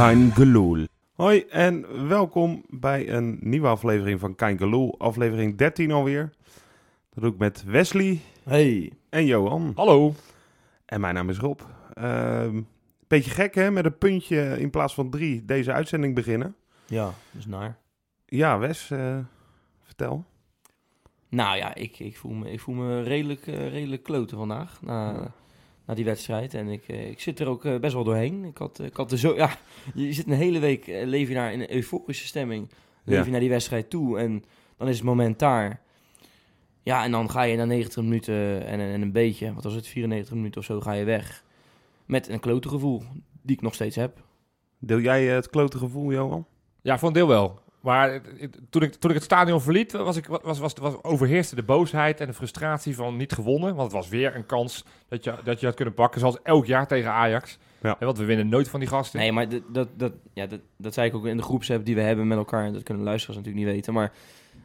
Kein Geloel. Hoi en welkom bij een nieuwe aflevering van Kein Geloel. Aflevering 13 alweer. Dat doe ik met Wesley Hey. en Johan. Hallo. En mijn naam is Rob. Ehm beetje gek hè, met een puntje in plaats van drie deze uitzending beginnen. Ja, dat is naar. Ja, Wes, eh, vertel. Nou ja, ik, ik, voel, me, ik voel me redelijk, eh, redelijk kloten vandaag. Na, na die wedstrijd. En ik, eh, ik zit er ook eh, best wel doorheen. Ik had, ik had er zo. Ja, je zit een hele week. eh, leef je daar in een euforische stemming. Leef Ja. je naar die wedstrijd toe. En dan is het moment daar. Ja, en dan ga je na 90 minuten en, en een beetje. Wat was het? 94 minuten of zo ga je weg. Met een klote gevoel. Die ik nog steeds heb. Deel jij eh, het klote gevoel, Johan? Ja, voor een deel wel. Maar toen ik, toen ik het stadion verliet, was ik, was, was, was, overheerste de boosheid en de frustratie van niet gewonnen. Want het was weer een kans dat je, dat je had kunnen pakken, zoals elk jaar tegen Ajax. Ja. En want we winnen nooit van die gasten. Nee, maar dat, dat, dat, ja, dat, dat zei ik ook in de groepsapp die we hebben met elkaar. En dat kunnen luisteraars natuurlijk niet weten. Maar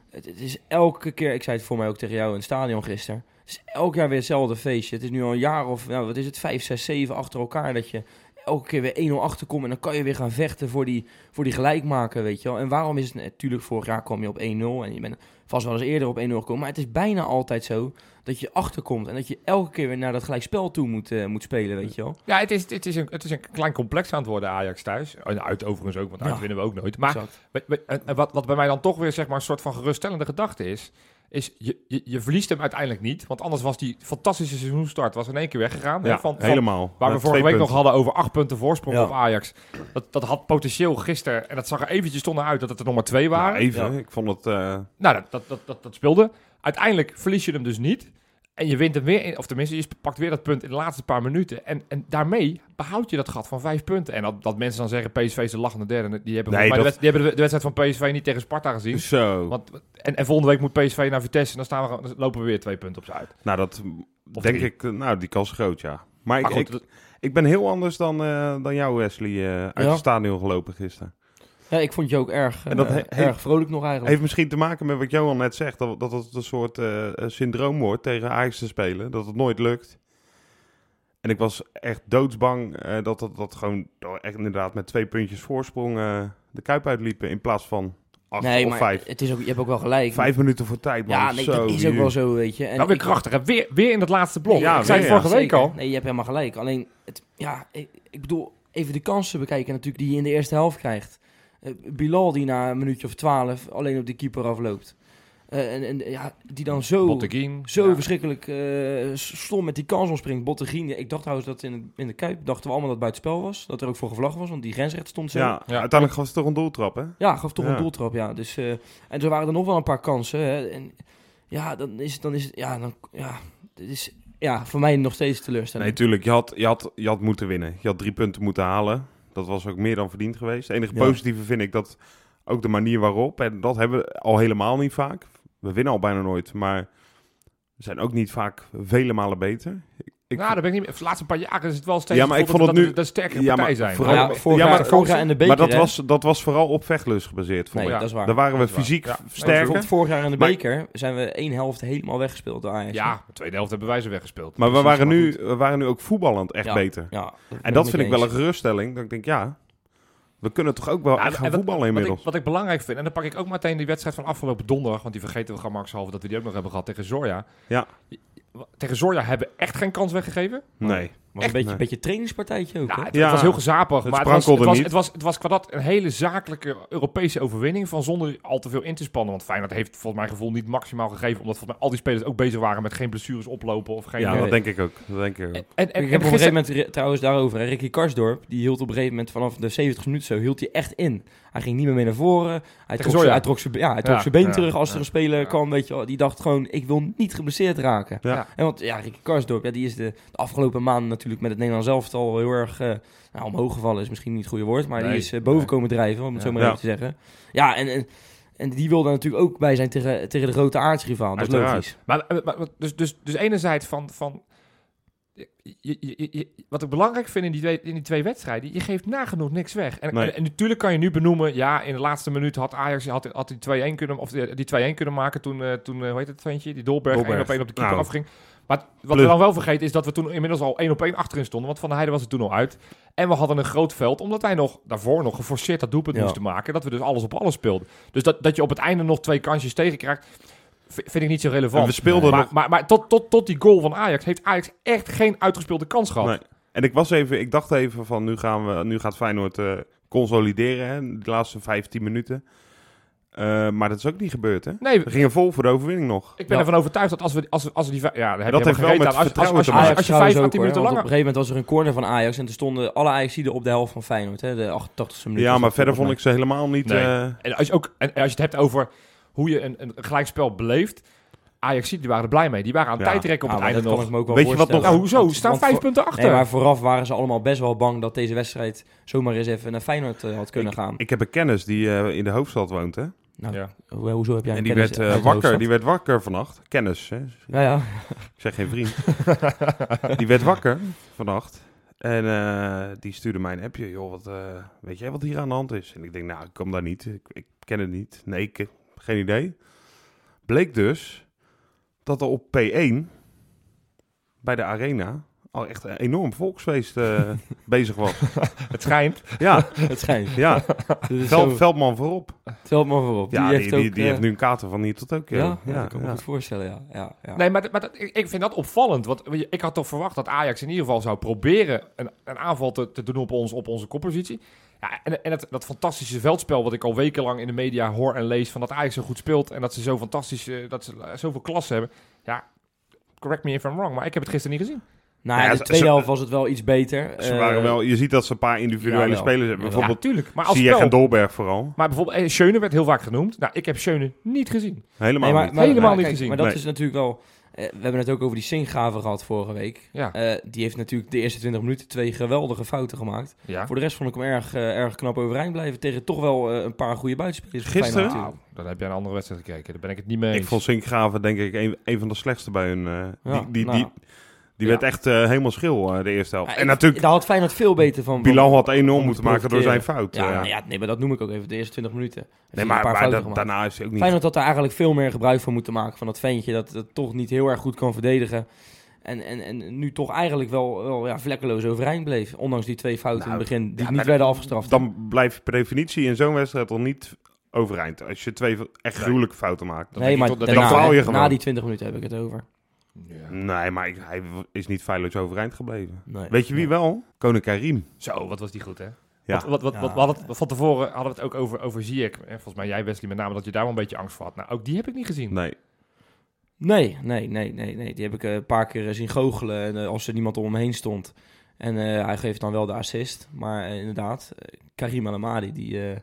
het, het is elke keer, ik zei het voor mij ook tegen jou in het stadion gisteren. Het is elk jaar weer hetzelfde feestje. Het is nu al een jaar of, nou, wat is het, vijf, zes, zeven achter elkaar. Dat je elke keer weer 1-0 achterkomt. En dan kan je weer gaan vechten voor die, voor die gelijkmaker, weet je wel. En waarom is het, natuurlijk vorig jaar kwam je op 1-0. En je bent vast wel eens eerder op 1-0 gekomen. Maar het is bijna altijd zo dat je achterkomt. En dat je elke keer weer naar dat gelijkspel toe moet, eh, moet spelen, weet je wel. Ja, het is, het, is een, het is een klein complex aan het worden, Ajax thuis. En uit overigens ook, want uit Ja. winnen we ook nooit. Maar wat, wat bij mij dan toch weer zeg maar, een soort van geruststellende gedachte is... is je, je, je verliest hem uiteindelijk niet. Want anders was die fantastische seizoenstart was in één keer weggegaan. hè, Ja, van, van, helemaal. Waar we vorige week nog hadden over acht punten voorsprong Ja. op Ajax. Dat, dat had potentieel gisteren, en dat zag er eventjes stonden uit dat het er nog maar twee waren. Nou, even, Ja. ik vond het... eh, Nou, dat, dat, dat, dat, dat speelde. Uiteindelijk verlies je hem dus niet. En je wint hem weer, in, of tenminste, je pakt weer dat punt in de laatste paar minuten. En, en daarmee behoud je dat gat van vijf punten. En dat, dat mensen dan zeggen, PSV is de lachende derde. Die hebben, Nee, de, die hebben de, wedstrijd van PSV niet tegen Sparta gezien. zo. Want, en, en volgende week moet PSV naar Vitesse. En dan, staan we, dan lopen we weer twee punten op ze uit. Nou, dat Of denk drie. ik... eh, Nou, die kans is groot, ja. Maar, Maar ik, goed, ik, dat- ik ben heel anders dan, eh, dan jou, Wesley, eh, uit Ja. het stadion gelopen gisteren. Ja, ik vond je ook erg, En dat eh, he- erg heeft- vrolijk nog eigenlijk. Heeft misschien te maken met wat Johan net zegt. Dat, dat het een soort eh, syndroom wordt tegen Ajax te spelen. Dat het nooit lukt. En ik was echt doodsbang eh, dat dat, dat gewoon door echt inderdaad met twee puntjes voorsprong eh, de kuip uitliepen. In plaats van acht nee, of maar vijf. Het is ook, je hebt ook wel gelijk. Vijf minuten voor tijd, man. ja, nee, Zo, dat is ook wel zo, weet je. En nou, weer ik- krachtig. hè. Weer, weer in het laatste blok. Ja, ik zei vorige ja, week zeker. al. Nee, je hebt helemaal gelijk. Alleen, het, ja, ik, ik bedoel, even de kansen bekijken natuurlijk die je in de eerste helft krijgt. Eh, Bilal die na een minuutje of twaalf alleen op de keeper afloopt. Eh, en, en ja, die dan zo, Botteguin. zo Ja. verschrikkelijk eh, stom met die kans omspringt. Bottegien, ik dacht trouwens dat in, het- in de Kuip, dachten we allemaal dat het buitenspel was. Dat er ook voor gevlacht was, want die grensrechter stond zo. Ja, Ja. uiteindelijk was het toch een doeltrap, hè? Ja, gaf toch Ja. een doeltrap, ja. Dus, eh, en er waren er nog wel een paar kansen. Hè. En ja, dan is het, dan is het, ja, dan, ja, dit is, ja, voor mij nog steeds Nee, teleurstellend. tuurlijk. Je had, je, had, je had moeten winnen. Je had drie punten moeten halen. Dat was ook meer dan verdiend geweest. Het enige positieve vind ik dat ook de manier waarop. En dat hebben we al helemaal niet vaak. We winnen al bijna nooit. Maar we zijn ook niet vaak vele malen beter. Ik, nou, daar ben ik niet meer. De laatste paar jaren is het wel steeds Ja, maar ik vond dat het we nu- de sterkere Ja, partij maar zijn. vooral- ja, vorig, ja, maar- vorig jaar in de beker, maar dat hè. was, dat was vooral op vechtlust gebaseerd. Nee, dat is waar. Daar waren we Dat fysiek sterker. vorig jaar in de Maar- beker zijn we één helft helemaal weggespeeld door Ajax. Ja, de tweede helft hebben wij ze weggespeeld. Maar we waren, nu, we waren nu ook voetballend echt Ja. beter. Ja, En dat vind ik wel een geruststelling. Dat ik denk, ja, we kunnen toch ook wel echt gaan wat- voetballen Wat inmiddels. ik, wat ik belangrijk vind, en dan pak ik ook meteen die wedstrijd van afgelopen donderdag, want die vergeten we gemakshalve dat we die ook nog hebben gehad tegen Zorja. Ja. Tegen Zorja hebben we echt geen kans weggegeven. Nee. Was een beetje, nee. beetje trainingspartijtje ook, Ja, hè? het, Ja. het was heel gezapig, Het maar het was, het, sprankelde was, niet. het, was, het was qua dat een hele zakelijke Europese overwinning van zonder al te veel in te spannen. Want Feyenoord heeft volgens mijn gevoel niet maximaal gegeven, omdat volgens mij al die spelers ook bezig waren met geen blessures oplopen of geen... Ja, dat denk ik ook. Dat denk ik ook. en, en, en, ik heb op een gegeven moment, trouwens daarover, hè, Ricky Karsdorp, die hield op een gegeven moment vanaf de 70 minuten zo, hield hij echt in. Hij ging niet meer mee naar voren. Hij trok, zijn, hij trok, zijn, ja, hij trok Ja, zijn been ja, terug als er een speler ja. kwam, weet je wel. Die dacht gewoon, ik wil niet geblesseerd raken. Ja. En want ja, Ricky Karsdorp, ja, die is de, de afgelopen maanden natuurlijk met het Nederlands elftal heel erg eh, nou, omhoog gevallen, is misschien niet het goede woord, maar die is eh, boven komen drijven, om het Ja. zo maar Ja. even te zeggen. Ja, en, en, en die wilde natuurlijk ook bij zijn tegen, tegen de grote aardsrivaal, dat is logisch. Maar, maar- maar- dus, dus, dus enerzijds van... van je, je, je- je- wat ik belangrijk vind in die, twee, in die twee wedstrijden, je geeft nagenoeg niks weg. En, Nee. en, en natuurlijk kan je nu benoemen, ja, in de laatste minuut had Ajax had, had die 2-1 kunnen, of die, die 2-1 kunnen maken toen, eh, toen eh, hoe heet het ventje, die Dolberg, Dolberg. 1 op 1 op de keeper Nou. afging. Maar wat we dan wel vergeten is dat we toen inmiddels al één op één achterin stonden. Want Van der Heijden was er toen al uit. En we hadden een groot veld, omdat wij nog daarvoor nog geforceerd dat doelpunt Ja. moesten maken. Dat we dus alles op alles speelden. Dus dat, dat je op het einde nog twee kansjes tegenkrijgt, vind ik niet zo En relevant. we speelden maar nog... maar, maar tot, tot, tot die goal van Ajax heeft Ajax echt geen uitgespeelde kans gehad. Nee. En ik was even, ik dacht even van nu gaan we, nu gaat Feyenoord eh, consolideren, hè, de laatste 15 minuten. Eh, maar dat is ook niet gebeurd, hè? Nee, We gingen vol voor de overwinning nog. ik ben Ja. ervan overtuigd dat als we, als we, als we die... Ja, Dat je heeft wel met. Als, als, als, vertrouwen als, te maken. als je trouwens 5 à ook, 10 hoor, minuten want langer... Op een gegeven moment was er een corner van Ajax en toen stonden alle Ajax op de helft van Feyenoord. Hè, de 88e minuut. Ja, maar verder vond ik ze helemaal niet... Nee. eh, En als je, ook, en als je het hebt over hoe je een, een gelijkspel beleeft... Ajax die waren er blij mee. Die waren aan het Ja. tijdrekken op het Ja, einde kan nog. ik me ook wel Weet je wat nog-. Nou, hoezo? Want- staan vijf punten achter. Nee, maar vooraf waren ze allemaal best wel bang dat deze wedstrijd zomaar eens even naar Feyenoord eh, had kunnen gaan. Ik heb een kennis die eh, in de hoofdstad woont, hè? Nou, Ja. ho- hoezo heb jij En die kennis werd, eh, wakker, die werd wakker vannacht. Kennis, hè? Ja, ja. Ik zeg geen vriend. die werd wakker vannacht. En eh, die stuurde mij een appje. Joh, wat, eh, weet jij wat hier aan de hand is? En ik denk, nou, ik kom daar niet. Ik, ik ken het niet. Nee, ik geen idee. Bleek dus dat er op P1 bij de Arena al echt een enorm volksfeest eh, bezig was. Het schijnt. Ja, Het schijnt. ja. Dus Veld, zo- Veldman voorop. Maar voorop. Ja, die, heeft die, ook, die eh, heeft nu een kater van hier tot ook. Ja, ja, ja, dat kan ik me ja. goed voorstellen, ja. ja, ja. Nee, maar, maar dat, ik, ik vind dat opvallend. Want ik had toch verwacht dat Ajax in ieder geval zou proberen een, een aanval te, te doen op, ons, op onze koppositie. Ja, en en het, dat fantastische veldspel wat ik al wekenlang in de media hoor en lees... van dat Ajax zo goed speelt en dat ze zo fantastisch, eh, dat ze eh, zoveel klasse hebben. Ja, correct me if I'm wrong, maar ik heb het gisteren niet gezien. Nou, Ja, de tweede helft was het wel iets beter. Ze Eh, waren wel, je ziet dat ze een paar individuele spelers hebben. Bijvoorbeeld ja, tuurlijk. Maar als Ziyech spel... en Dolberg vooral. Maar bijvoorbeeld, eh, Schöne werd heel vaak genoemd. Nou, ik heb Schöne niet gezien. Helemaal Nee, maar, niet. maar- Helemaal maar niet kijk, gezien. Maar dat Nee. is natuurlijk wel... eh, we hebben het ook over die Singgraven gehad vorige week. Ja. Eh, die heeft natuurlijk de eerste 20 minuten twee geweldige fouten gemaakt. ja. Voor de rest vond ik hem erg, eh, erg knap overeind blijven. Tegen toch wel eh, een paar goede buitenspelers. Gisteren? Nou, natuurlijk. dan heb jij een andere wedstrijd gekeken. Daar ben ik het niet mee eens. Ik vond Sinkgraven denk ik een, een van de slechtste bij hun. eh, Ja, die die, nou. die, die Ja. werd echt eh, helemaal schil eh, de eerste helft. Ja, en natuurlijk, Daar had Feyenoord veel beter van. Bilal had enorm moeten te maken door zijn fout. Ja, eh. nou ja, nee, maar dat noem ik ook even. De eerste 20 minuten. Nee, maar, een paar maar fouten da- gemaakt. daarna hij ook niet... Feyenoord had daar eigenlijk veel meer gebruik van moeten maken. Van dat ventje dat het toch niet heel erg goed kan verdedigen. En, en, en nu toch eigenlijk wel, wel ja, vlekkeloos overeind bleef. Ondanks die twee fouten Nou, in het begin die niet werden afgestraft. Dan blijf je per definitie in zo'n wedstrijd al niet overeind. Als je twee echt gruwelijke fouten maakt. Dat nee, maar dat daarna, Dan je na gewoon. die 20 minuten heb ik het over. Ja. Nee, maar ik- hij is niet feilloos overeind gebleven. Nee. Weet je wie wel? Koning Karim. Zo, wat was die goed, hè? Ja. Wat, wat, wat, Ja. wat- we hadden het, van tevoren hadden we het ook over, over Ziyech. En volgens mij jij, Wesley, met name, dat je daar wel een beetje angst voor had. Nou, ook die heb ik niet gezien. Nee. Nee, nee, nee, nee, nee. Die heb ik eh, een paar keer eh, zien goochelen en, eh, als er niemand om hem heen stond. En eh, hij geeft dan wel de assist. Maar eh, inderdaad, eh, Karim El Amadi, die, eh,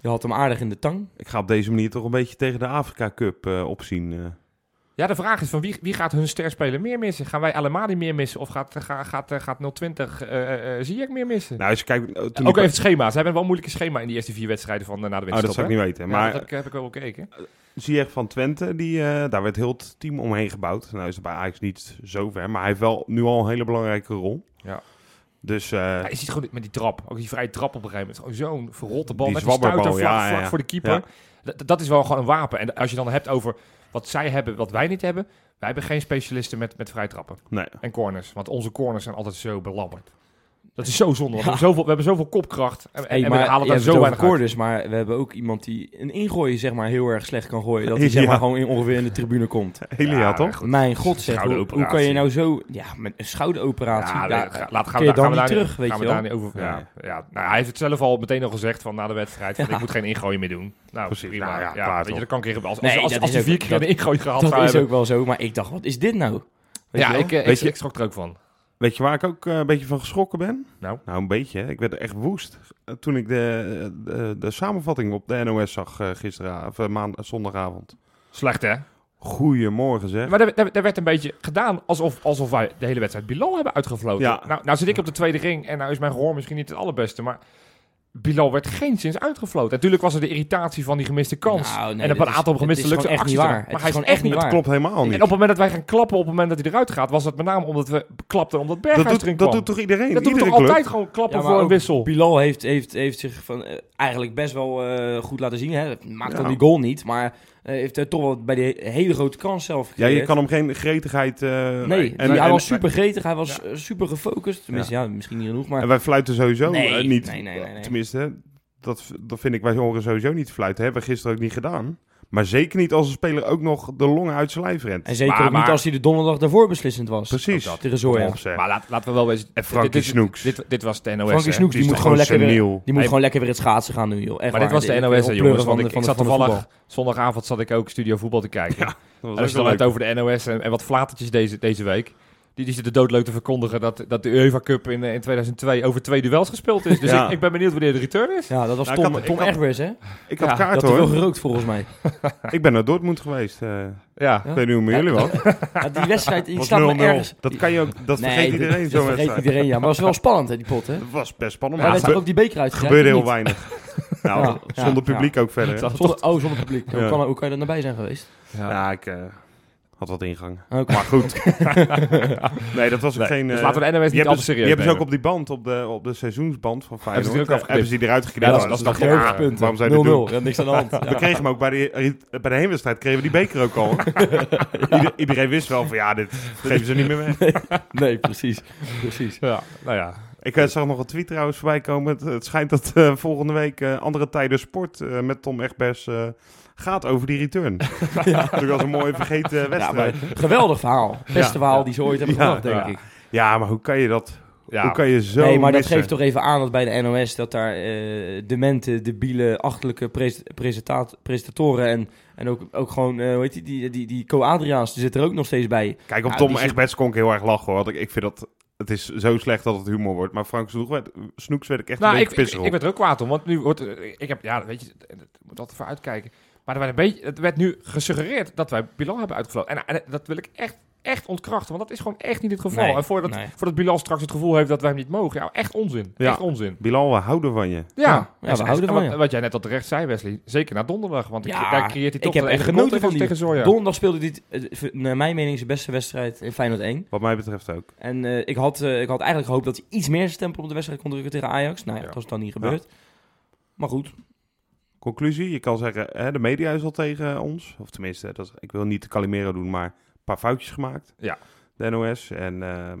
die had hem aardig in de tang. Ik ga op deze manier toch een beetje tegen de Afrika Cup eh, opzien. Ja, de vraag is van wie, wie gaat hun sterspeler meer missen? Gaan wij Alemadi meer missen? Of gaat, gaat, gaat, eh, gaat 020 eh eh Ziyech meer missen? Nou, als je kijkt... eh, toen ook die- even het schema. Ze hebben wel een moeilijke schema in die eerste vier wedstrijden van, eh, na de Oh, winterstop. dat zou ik hè? niet weten. Ja, Maar dat heb ik, ik wel bekeken. Ziyech van Twente, die, daar werd heel het team omheen gebouwd. Nou is het bij Ajax niet zo ver, maar hij heeft wel nu al een hele belangrijke rol. Ja. Dus Ja, je ziet gewoon met die trap, ook die vrije trap op een gegeven moment. Gewoon zo'n verrotte bal Die met een zwabberbal, stuiter vlak, ja, ja, vlak ja. voor de keeper. Dat, dat is wel gewoon een wapen. En als je dan hebt over wat zij hebben, wat wij niet hebben. Wij hebben geen specialisten met, met vrije trappen nee. en corners. Want onze corners zijn altijd zo belabberd. Dat is zo zonde. want Ja. We, hebben zoveel, we hebben zoveel kopkracht. En, Hey, en maar we halen daar hebt zo het weinig maar we hebben ook iemand die een ingooi zeg maar heel erg slecht kan gooien. Dat hij zeg maar gewoon in, ongeveer in de tribune komt. Elia Ja, toch? goed. Mijn god zeg, hoe, hoe kan je nou zo... Ja, met een schouderoperatie. Ja, ga- laat, gaan we, gaan dan we niet daar terug, weet gaan je we wel? daar niet over. Ja. Ja. Ja, Nou, hij heeft het zelf al meteen al gezegd van na de wedstrijd. Van, Ja. Ik moet geen ingooi meer doen. Nou, Precies. prima. Nou ja, ja, klaar weet je, dat kan ik als, als, Nee, als, dat als vier keer dat- een ingooi gehad Dat is ook wel zo, maar ik dacht, wat is dit nou? Weet Ja, je wel? ik, eh, ik, Weet je- ik schrok er ook van. Weet je waar ik ook eh, een beetje van geschrokken ben? Nou? Nou, een beetje. hè. Ik werd echt woest eh, toen ik de, de, de samenvatting op de NOS zag eh gisteren, of, eh, maand, zondagavond. Slecht, hè? Goedemorgen zeg. Maar er werd een beetje gedaan alsof, alsof wij de hele wedstrijd Bilal hebben uitgefloten. Ja. Nou, nou zit ik op de tweede ring en nou is mijn gehoor misschien niet het allerbeste, maar Bilal werd geen sinds uitgefloten. Natuurlijk was er de irritatie van die gemiste kans. Nou, nee, en op dat een is- aantal het gemiste gewoon echt acties niet waar. Maar Het hij is gewoon echt niet Het waar. klopt helemaal En niet. op het moment dat wij gaan klappen, op het moment dat hij eruit gaat, was het met name omdat we klapten omdat Dat Berghuis erin doet, kwam. dat doet toch iedereen? dat Iedere toch club? altijd gewoon klappen Ja, voor een wissel. Bilal heeft, heeft, heeft zich van, eh, eigenlijk best wel eh, goed laten zien. Hè. Maakt Ja. dan die goal niet, maar heeft er toch wel bij die hele grote kans zelf Ja, je kan hem geen gretigheid... eh, Nee, en, hij en- was super gretig, hij was eh, super gefocust. Tenminste, ja. misschien niet genoeg, maar... En wij fluiten sowieso Nee, eh, niet. nee, nee, nee, nee. Tenminste, dat, dat vind ik, wij horen sowieso niet te fluiten. Hebben we gisteren ook niet gedaan. Maar zeker niet als een speler ook nog de longen uit zijn lijf rent. En zeker Maar- ook niet maar- als hij de donderdag daarvoor beslissend was. Precies. Dat. Tegen Zoya. Maar laat, laten we wel wezen... En Frankie dit, dit, Snoeks. Dit, dit was de NOS. Frankie? Snoeks, Die moet gewoon lekker weer, die moet gewoon lekker weer het schaatsen gaan nu, joh. Echt Maar dit was de NOS, hè, jongens. Want van ik, van zat de- van de toevallig... Zondagavond zat ik ook Studio Voetbal te kijken. Ja, Dat En was je dan leuk. over de NOS en, en wat flatertjes deze, deze week. Die, die zitten doodleuk te verkondigen dat, dat de UEFA Cup in, eh, in 2002 over twee duels gespeeld is. Dus Ja. ik, ik ben benieuwd wanneer de return is. Ja, dat was Nou, Tom, had- ik Tom had- Egbers, hè? Ik had Ja, kaart Dat hoor. gerookt, volgens mij. Ik ben naar Dortmund geweest. eh. Ja. Ik weet niet hoe met jullie was. Ja, die wedstrijd, die staat 0-0. ergens... Dat kan je ook, dat Nee, vergeet dat- iedereen dat vergeet iedereen, ja. Maar het was wel spannend, hè, die pot, hè? Dat was best spannend, Maar maar werd er ook die beker uit gebeurde heel weinig. Nou, Ja, ja, zonder ja. publiek ook verder. Dat- oh, zonder publiek. Ja. Hoe, kan, hoe kan je er naar bij zijn geweest? Ja. Ja, ik eh, had wat ingang. Oké. Maar goed. nee, dat was ook Nee, geen... dus eh, laten we de NOS niet al hebben, te ze- serieus die hebben ze ook nemen. op die band, op de, op de seizoensband van Feyenoord. ook eh, afgeknipt? hebben ze die eruit geknipt. Ja, dat- Nou, dat is nog punt. Waarom dit doen? 0-0, ja, niks aan de hand. We kregen hem ook bij de, bij de heenwedstrijd, kregen we die beker ook al. Ieder- iedereen wist wel van, ja, dit geven ze niet meer weg. Nee, precies. precies. Ja, nou ja. Ik eh, zag nog een tweet trouwens voorbij komen. Het, het schijnt dat eh, volgende week Andere Tijden Sport met Tom Egbers gaat over die return. Ja. Dat was een mooie vergeten wedstrijd. geweldig verhaal. Beste Ja. verhaal die ze ooit hebben Ja, gehoord, denk ja. ik. Ja, maar hoe kan je dat... ja. Hoe kan je zo nee, maar dat geeft toch even aan dat bij de NOS... dat daar eh demente, debiele, achterlijke pres presentatoren... en, en ook, ook gewoon, eh hoe heet die, die, die, die Co-Adriaans, die zit er ook nog steeds bij. Kijk, op Ja, Tom zit- Egbers kon ik heel erg lachen hoor. Want ik, ik vind dat... Het is zo slecht dat het humor wordt. Maar Frank Snoeks werd, Snoeks werd ik echt Nou, een ik, beetje ik, pissig ik op. werd er ook kwaad om, want nu wordt... er- Ik heb, ja, weet je, ik moet altijd voor uitkijken. Maar er werd een beetje, het werd nu gesuggereerd dat wij Bilal hebben uitgevlogen. En, en dat wil ik echt, echt ontkrachten, want dat is gewoon echt niet het geval. Nee, en voordat, nee. voordat Bilal straks het gevoel heeft dat wij hem niet mogen. Ja, echt onzin. Ja. Echt onzin. Bilal, we houden van je. Ja, Ja, we en- houden en van wat, je. wat jij net al terecht zei, Wesley. Zeker na donderdag, want ik- daar creëert hij ik toch heb de echt enige genoten van tegen, die- tegen Zorja. Donderdag speelde dit, eh, naar mijn mening, zijn beste wedstrijd in Feyenoord 1. Wat mij betreft ook. En eh, ik, had, eh, ik had eigenlijk gehoopt dat hij iets meer stempel op de wedstrijd kon drukken tegen Ajax. Nou ja, Ja. dat is dan niet gebeurd. Maar goed, Conclusie, je kan zeggen, hè, de media is al tegen ons. Of tenminste, dat is, ik wil niet de Calimero doen, maar een paar foutjes gemaakt. Ja. De NOS. En ehm,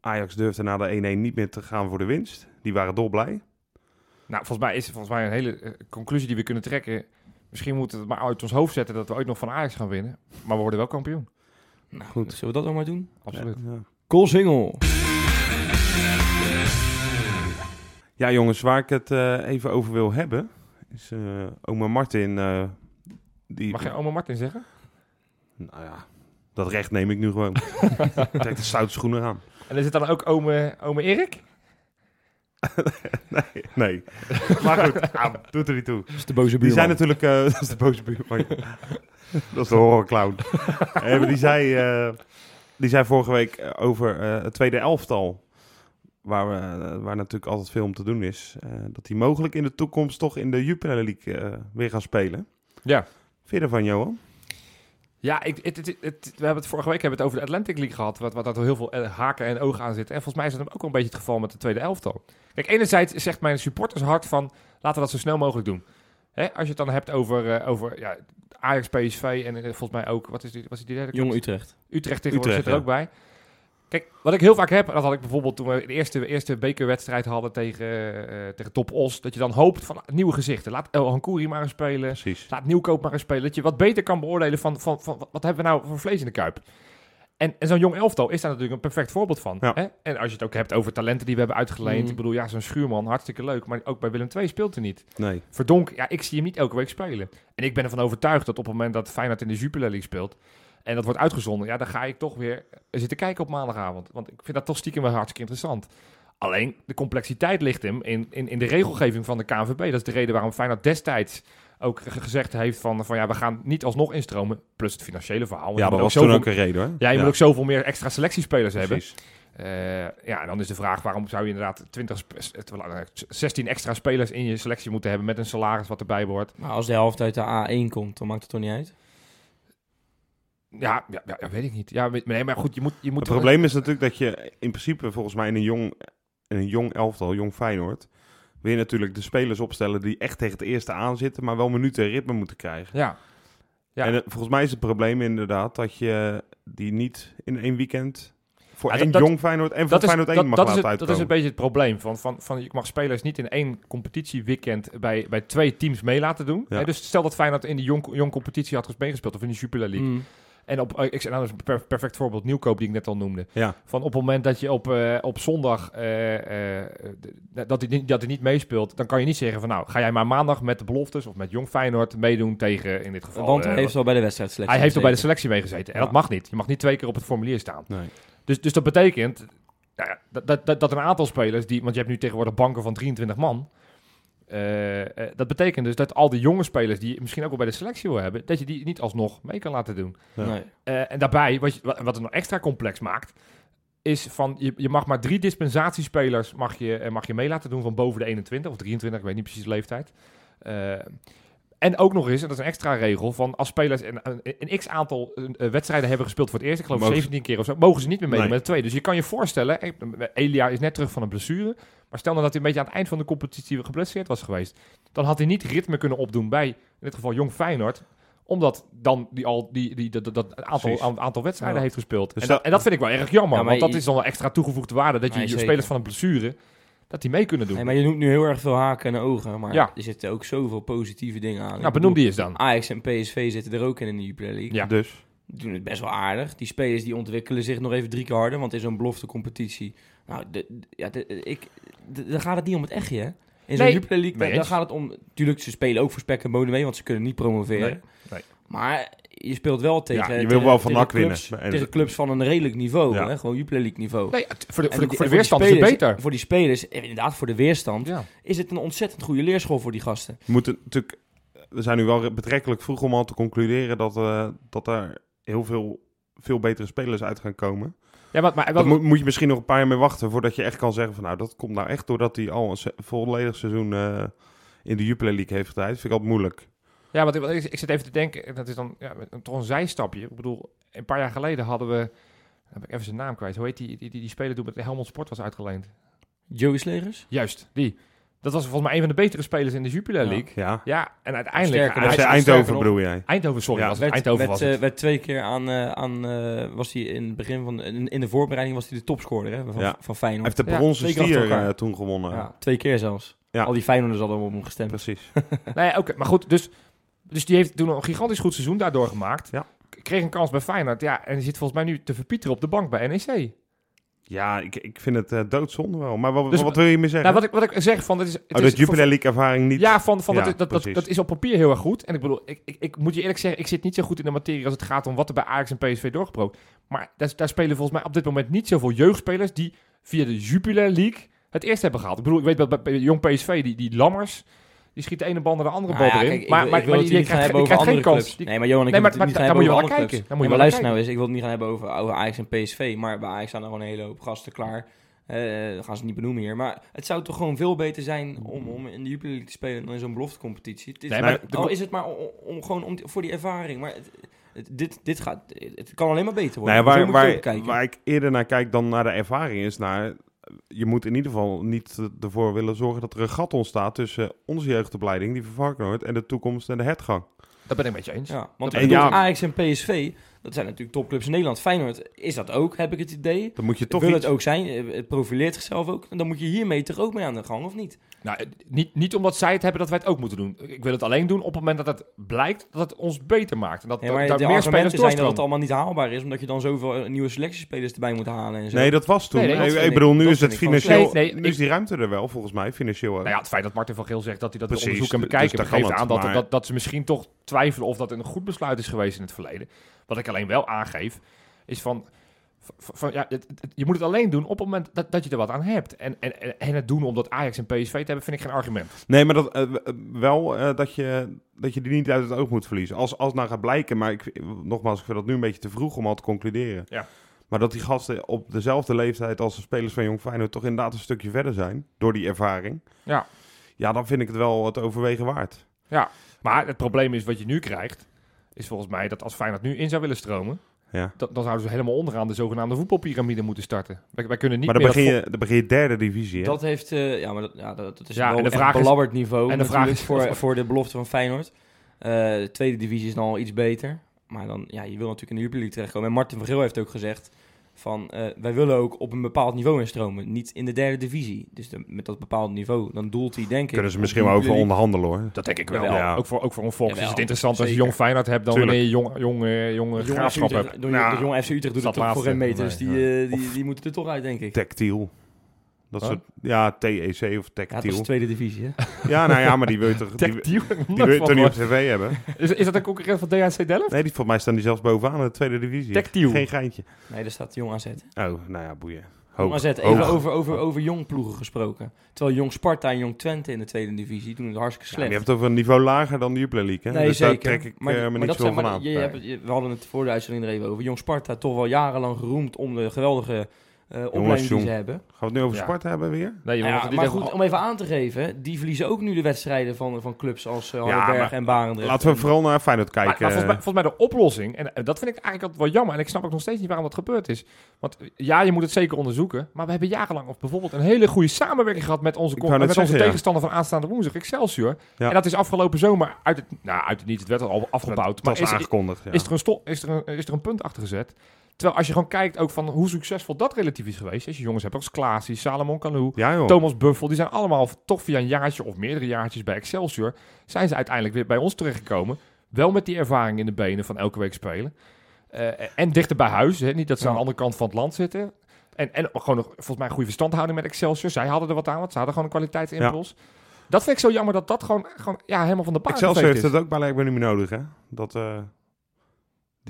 Ajax durfde na de 1-1 niet meer te gaan voor de winst. Die waren dolblij. Nou, volgens mij is het volgens mij een hele eh, conclusie die we kunnen trekken. Misschien moeten we het maar uit ons hoofd zetten dat we ooit nog van Ajax gaan winnen. Maar we worden wel kampioen. nou, Goed. zullen we dat dan maar doen? Absoluut. Ja. Goal single. Ja, jongens, waar ik het eh, even over wil hebben, is eh oma Martin. eh, die, Mag jij oma Martin zeggen? Nou ja, dat recht neem ik nu gewoon. Trek de stoute schoenen aan. En is het dan ook ome, ome Erik? Nee, nee. Maar goed, ah, doet er niet toe. Dat is de boze Die buurman. zijn natuurlijk... eh, dat is de boze buurman. dat is de horrorclown. Die, zei, eh, die zei vorige week over eh, het tweede elftal... Waar, we, waar natuurlijk altijd veel om te doen is. eh, dat die mogelijk in de toekomst toch in de Jupiler League eh, weer gaan spelen. Ja. Vind je ervan, Johan? Ja, ik, het, het, het- we hebben het vorige week hebben het over de Atlantic League gehad. Wat, wat er heel veel eh, haken en ogen aan zitten. En volgens mij is dat ook wel een beetje het geval met de tweede elftal. Kijk, enerzijds zegt mijn supportershart van... laten we dat zo snel mogelijk doen. Hè, als je het dan hebt over, eh, over ja, Ajax, PSV en volgens mij ook... Wat is die, wat is die derde? Jong Utrecht. Utrecht tegenwoordig Utrecht, zit er ook bij. Kijk, wat ik heel vaak heb, dat had ik bijvoorbeeld toen we de eerste, eerste bekerwedstrijd hadden tegen, eh, tegen Top Os, dat je dan hoopt van nieuwe gezichten. Laat El Hankouri maar eens spelen. Precies. Laat Nieuwkoop maar eens spelen. Dat je wat beter kan beoordelen van, van, van wat- hebben we nou voor vlees in de kuip. En, en zo'n jong elftal is daar natuurlijk een perfect voorbeeld van. Ja. Hè? En als je het ook hebt over talenten die we hebben uitgeleend. Mhm. Ik bedoel, ja, zo'n schuurman, hartstikke leuk. Maar ook bij Willem II speelt hij niet. Nee. Verdonk, ja, ik zie hem niet elke week spelen. En ik ben ervan overtuigd dat op het moment dat Feyenoord in de Jupiler League speelt... en dat wordt uitgezonden, ja, dan ga ik toch weer zitten kijken op maandagavond. Want ik vind dat toch stiekem wel hartstikke interessant. Alleen, de complexiteit ligt hem in, in, in de regelgeving van de KNVB. Dat is de reden waarom Feyenoord destijds ook ge- gezegd heeft van, van... ja, we gaan niet alsnog instromen, plus het financiële verhaal. Ja, je dat moet was ook toen zoveel- ook een reden hoor. Ja, je moet ook zoveel meer extra selectiespelers hebben. Precies. Eh, ja, en dan is de vraag waarom zou je inderdaad 20, sp- s- het- eh, 16 extra spelers in je selectie moeten hebben met een salaris wat erbij hoort. Maar als de helft uit de A1 komt, dan maakt het toch niet uit? Ja, ja, ja, ja, weet ik niet. Ja, weet- nee, maar goed, je moet... Je moet Het probleem is natuurlijk dat je in principe volgens mij in een jong, in een jong elftal, jong Feyenoord, wil je natuurlijk de spelers opstellen die echt tegen het eerste aan zitten, maar wel minuten en ritme moeten krijgen. Ja, Ja. En volgens mij is het probleem inderdaad dat je die niet in één weekend voor Ja, één dat- jong Feyenoord en voor dat is, Feyenoord 1 dat, mag dat, is laten het, dat is een beetje het probleem. Van, van, van, je mag spelers niet in één competitieweekend bij, bij twee teams mee laten doen. Ja. Hè, dus stel dat Feyenoord in die jong, jong competitie had meegespeeld of in die Jupiler League. Mm. En op, eh, ik zeg nou, dat is een per- perfect voorbeeld, Nieuwkoop die ik net al noemde. Ja. Van op het moment dat je op, eh, op zondag eh, eh, dat, hij, niet- dat hij niet meespeelt, dan kan je niet zeggen van nou, ga jij maar maandag met de beloftes of met Jong Feyenoord meedoen tegen in dit geval. Want hij heeft al bij de wedstrijd hij heeft al bij de selectie meegezeten. En Ja. dat mag niet. Je mag niet twee keer op het formulier staan. Nee. Dus, dus dat betekent nou ja, dat, dat, dat, dat een aantal spelers, die, want je hebt nu tegenwoordig banken van 23 man. Eh, eh, dat betekent dus dat al die jonge spelers die je misschien ook wel bij de selectie wil hebben, dat je die niet alsnog mee kan laten doen. Ja. Nee. Eh, en daarbij, wat, je, wat het nog extra complex maakt, is van je, je mag maar drie dispensatiespelers mag je, mag je mee laten doen van boven de 21 of 23, ik weet niet precies de leeftijd. En ook nog eens, en dat is een extra regel, van als spelers een, een, een x aantal wedstrijden hebben gespeeld voor het eerst, ik geloof Mogen ze- 17 keer of zo, mogen ze niet meer meedoen Nee. met de twee. Dus je kan je voorstellen, eh, Elia is net terug van een blessure, maar stel nou dat hij een beetje aan het eind van de competitie geblesseerd was geweest, dan had hij niet ritme kunnen opdoen bij, in dit geval Jong Feyenoord, omdat dan die al die, die, dat, dat, dat aantal, aantal wedstrijden Ja. heeft gespeeld. Dus en, dat- dat, en dat vind ik wel erg jammer, Ja, want dat je- is dan wel extra toegevoegde waarde, dat je je spelers van een blessure, dat die mee kunnen doen. Nee, maar je noemt nu heel erg veel haken en ogen. Maar Ja. er zitten ook zoveel positieve dingen aan. nou, benoem die eens dan. Ajax en PSV zitten er ook in in de Jupiler League. Ja. Dus, Die doen het best wel aardig. Die spelers die ontwikkelen zich nog even drie keer harder. Want in zo'n belofte competitie... Nou, de, ja, de, ik, de- dan gaat het niet om het echtje, hè? In zo'n Nee, Jupiler League, dan, gaat het om... Tuurlijk, ze spelen ook voor spek en bonen mee, want ze kunnen niet promoveren. Nee, nee. Maar je speelt wel tegen... Ja, je wil wel van tegen NAC winnen. Tegen clubs van een redelijk niveau, Ja. hè? Gewoon Jupiler League niveau. Nee, voor de, voor de, die- voor de weerstand die is het spelers- beter. Voor die spelers, eh, inderdaad, voor de weerstand, Ja. is het een ontzettend goede leerschool voor die gasten. we moeten natuurlijk, we zijn nu wel betrekkelijk vroeg om al te concluderen dat, eh, dat er heel veel, veel betere spelers uit gaan komen. Ja, maar, maar, wel- moet, moet je misschien nog een paar jaar mee wachten voordat je echt kan zeggen van nou, dat komt nou echt doordat hij al een se- volledig seizoen eh, in de Jupiler League heeft gedraaid. Vind ik altijd moeilijk. Ja, want ik, ik, ik zit even te denken, en dat is dan ja, een- toch een zijstapje. Ik bedoel, een paar jaar geleden hadden we, dan heb ik even zijn naam kwijt, hoe heet die, die, die, die speler toen met de Helmond Sport was uitgeleend? Joey Slegers? Juist, die. Dat was volgens mij een van de betere spelers in de Jupiler. League. Ja. Ja, en uiteindelijk... Sterker hij- hij- Eindhoven bedoel jij? Eindhoven, sorry, Ja. was het. Werd, Eindhoven werd, was eh, het. werd twee keer aan, eh, aan eh, was hij in het begin van, in, in de voorbereiding was hij de topscorer hè, van, Ja. van Hij Feyenoord. heeft de bronzen stier eh, toen gewonnen. Ja, twee keer zelfs. Ja. Al die Feyenoorders hadden op hem gestemd. Precies. Nee, oké, maar goed, dus, dus die heeft toen een gigantisch goed seizoen daardoor gemaakt. Ja. Kreeg een kans bij Feyenoord, ja, en die zit volgens mij nu te verpieteren op de bank bij NEC. Ja, ik, ik vind het eh, doodzonde wel. Maar wat, Dus- wat wil je meer zeggen? Nou, wat ik, wat ik zeg van, het is... Het oh, is dat Jupiler League ervaring niet... Ja, van, van Ja, dat, dat, dat, dat is op papier heel erg goed. En ik bedoel, ik, ik, ik moet je eerlijk zeggen, ik zit niet zo goed in de materie als het gaat om wat er bij Ajax en PSV doorgebroken. Maar daar, daar spelen volgens mij op dit moment niet zoveel jeugdspelers die via de Jupiler League het eerst hebben gehaald. Ik bedoel, ik weet dat bij, bij jong PSV, die, die Lammers, die schiet de ene bal naar de andere Nou bal ja, erin. kijk, maar wil- maar, ik wil maar het die, niet gaan hebben over andere geen kans. clubs. Die- Nee, maar Johan, ik Nee, wil maar- het niet maar gaan daar hebben moet je over wel andere clubs. je maar luister naar nou eens, ik wil het niet gaan hebben over, over Ajax en PSV, maar bij Ajax staan er gewoon een hele hoop gasten klaar. Eh dat gaan ze niet benoemen hier. Maar het zou toch gewoon veel beter zijn om, om in de Jupiler League te spelen dan in zo'n beloftecompetitie. Het is, Nee, maar de- al is het maar om, om- gewoon om, voor die ervaring. Maar het, het- dit, dit gaat, het kan alleen maar beter worden. Waar, je waar, kijken. waar ik eerder naar kijk dan naar de ervaring is naar... Je moet in ieder geval niet ervoor willen zorgen dat er een gat ontstaat tussen onze jeugdopleiding, die van Varkenoord, en de toekomst en de hertgang. Dat ben ik met je eens. Ja, want En ja- Ajax en PSV, dat zijn natuurlijk topclubs in Nederland. Feyenoord is dat ook, heb ik het idee. Dan moet je toch wil iets... het ook zijn, eh, het profileert zichzelf ook. En dan moet je hiermee toch ook mee aan de gang, of niet? Nou, eh, niet, niet omdat zij het hebben dat wij het ook moeten doen. Ik wil het alleen doen op het moment dat het blijkt dat het ons beter maakt. En dat, Ja, maar daar de meer spelers zijn dat het allemaal niet haalbaar is, omdat je dan zoveel eh, nieuwe selectiespelers erbij moet halen en zo. Nee, dat was toen. Nee, nee, ik, bedoel, nu is het financieel... slecht. Nee, nee, nu is die ruimte er wel, volgens mij, financieel. Nou ja, het feit dat Martin van Geel zegt dat hij dat wil Precies, onderzoeken en dus bekijken, geeft het, aan dat, maar- dat, dat ze misschien toch twijfelen of dat een goed besluit is geweest in het verleden. Wat ik alleen wel aangeef, is van, van, ja, het- het- je moet het alleen doen op het moment dat, dat je er wat aan hebt. En, en, en- het doen omdat Ajax en PSV het hebben, vind ik geen argument. Nee, maar dat, eh, eh, wel eh, dat, je, dat je die niet uit het oog moet verliezen. Als, als nou gaat blijken, maar ik, nogmaals, ik vind dat nu een beetje te vroeg om al te concluderen. Ja. Maar dat die gasten op dezelfde leeftijd als de spelers van Jong Feyenoord toch inderdaad een stukje verder zijn. Door die ervaring. Ja. Ja, dan vind ik het wel het overwegen waard. Maar het probleem is wat je nu krijgt, is volgens mij dat als Feyenoord nu in zou willen stromen, Ja. dan, dan zouden ze helemaal onderaan de zogenaamde voetbalpyramide moeten starten. Wij, wij kunnen niet maar dan meer begin, je, dan begin je derde divisie. Hè? Dat heeft, eh, ja, maar dat, ja, dat, dat is Ja, wel en de vraag is- belabberd niveau en de vraag is- voor, voor de belofte van Feyenoord. Eh, de tweede divisie is dan al iets beter. Maar dan, ja, je wil natuurlijk in de League terechtkomen. En Martin van Geel heeft ook gezegd van, eh, wij willen ook op een bepaald niveau instromen. Niet in de derde divisie. Dus de- met dat bepaalde niveau, dan doelt hij denk ik... Kunnen ze misschien wel over onderhandelen hoor. Dat denk ik wel. Ja. Ook, voor, ook voor een volks is het interessant als je jong Feyenoord hebt dan Tuurlijk. wanneer je jong, jong, jong FC graafschap hebt. Nou, de jonge FC Utrecht doet dat het toch voor geen meter. Dus die, eh, die, die moeten er toch uit, denk ik. Tactiel. Dat Huh? soort, ja, TEC of Ja, het was Tactiel. de tweede divisie, hè? Ja, nou ja, maar die wil je toch, die, Tactiel. die wil je toch niet op tv hebben? Is, is dat een concurrent van DHC Delft? Nee, die, volgens mij staan die zelfs bovenaan in de tweede divisie. Tactiel. Geen geintje. Nee, daar staat Jong AZ. Oh, nou ja, boeien. Jong Hoog. AZ, even Hoog. over, over, over jong ploegen gesproken. Terwijl Jong Sparta en Jong Twente in de tweede divisie doen het hartstikke Ja, slecht. je hebt het over een niveau lager dan de Jupiler League, hè? Nee, dus zeker. daar trek ik maar, eh, me maar niet dat zijn- van aan. je hebt- je- we hadden het voor de uitzending er even over. Jong Sparta toch wel jarenlang geroemd om de geweldige opleiding die ze hebben. Gaan we het nu over Ja. Sparta hebben weer? Nee, ja, maar goed, om even aan te geven, die verliezen ook nu de wedstrijden van, van clubs als uh, Ja, Hardenberg maar en Barendrecht. Laten we vooral naar Feyenoord kijken. maar volgens, mij, volgens mij de oplossing, en eh, dat vind ik eigenlijk altijd wel jammer, en ik snap ook nog steeds niet waarom dat gebeurd is. Want eh, ja, je moet het zeker onderzoeken, maar we hebben jarenlang of bijvoorbeeld een hele goede samenwerking gehad met onze, met onze zeggen, ja. tegenstander van aanstaande woensdag, Excelsior. Ja. En dat is afgelopen zomer uit het, nou uit het niet, het werd al afgebouwd, dat maar is, aangekondigd. Ja. is, er een is, er een, is er een punt achter gezet. Terwijl als je gewoon kijkt ook van hoe succesvol dat relatief is geweest. Als je jongens hebt als Klaasie, Salomon Kalou, ja. Thomas Buffel, die zijn allemaal toch via een jaartje of meerdere jaartjes bij Excelsior, zijn ze uiteindelijk weer bij ons terechtgekomen. Wel met die ervaring in de benen van elke week spelen. Eh, en dichter bij huis, hè? niet dat ze aan de Ja. andere kant van het land zitten. En, en gewoon nog, volgens mij een goede verstandhouding met Excelsior. Zij hadden er wat aan, want ze hadden gewoon een kwaliteitsimpuls. Dat vind ik zo jammer dat dat gewoon, gewoon ja, helemaal van de baan Excelsior heeft het ook blijkbaar niet meer nodig, hè? Dat, eh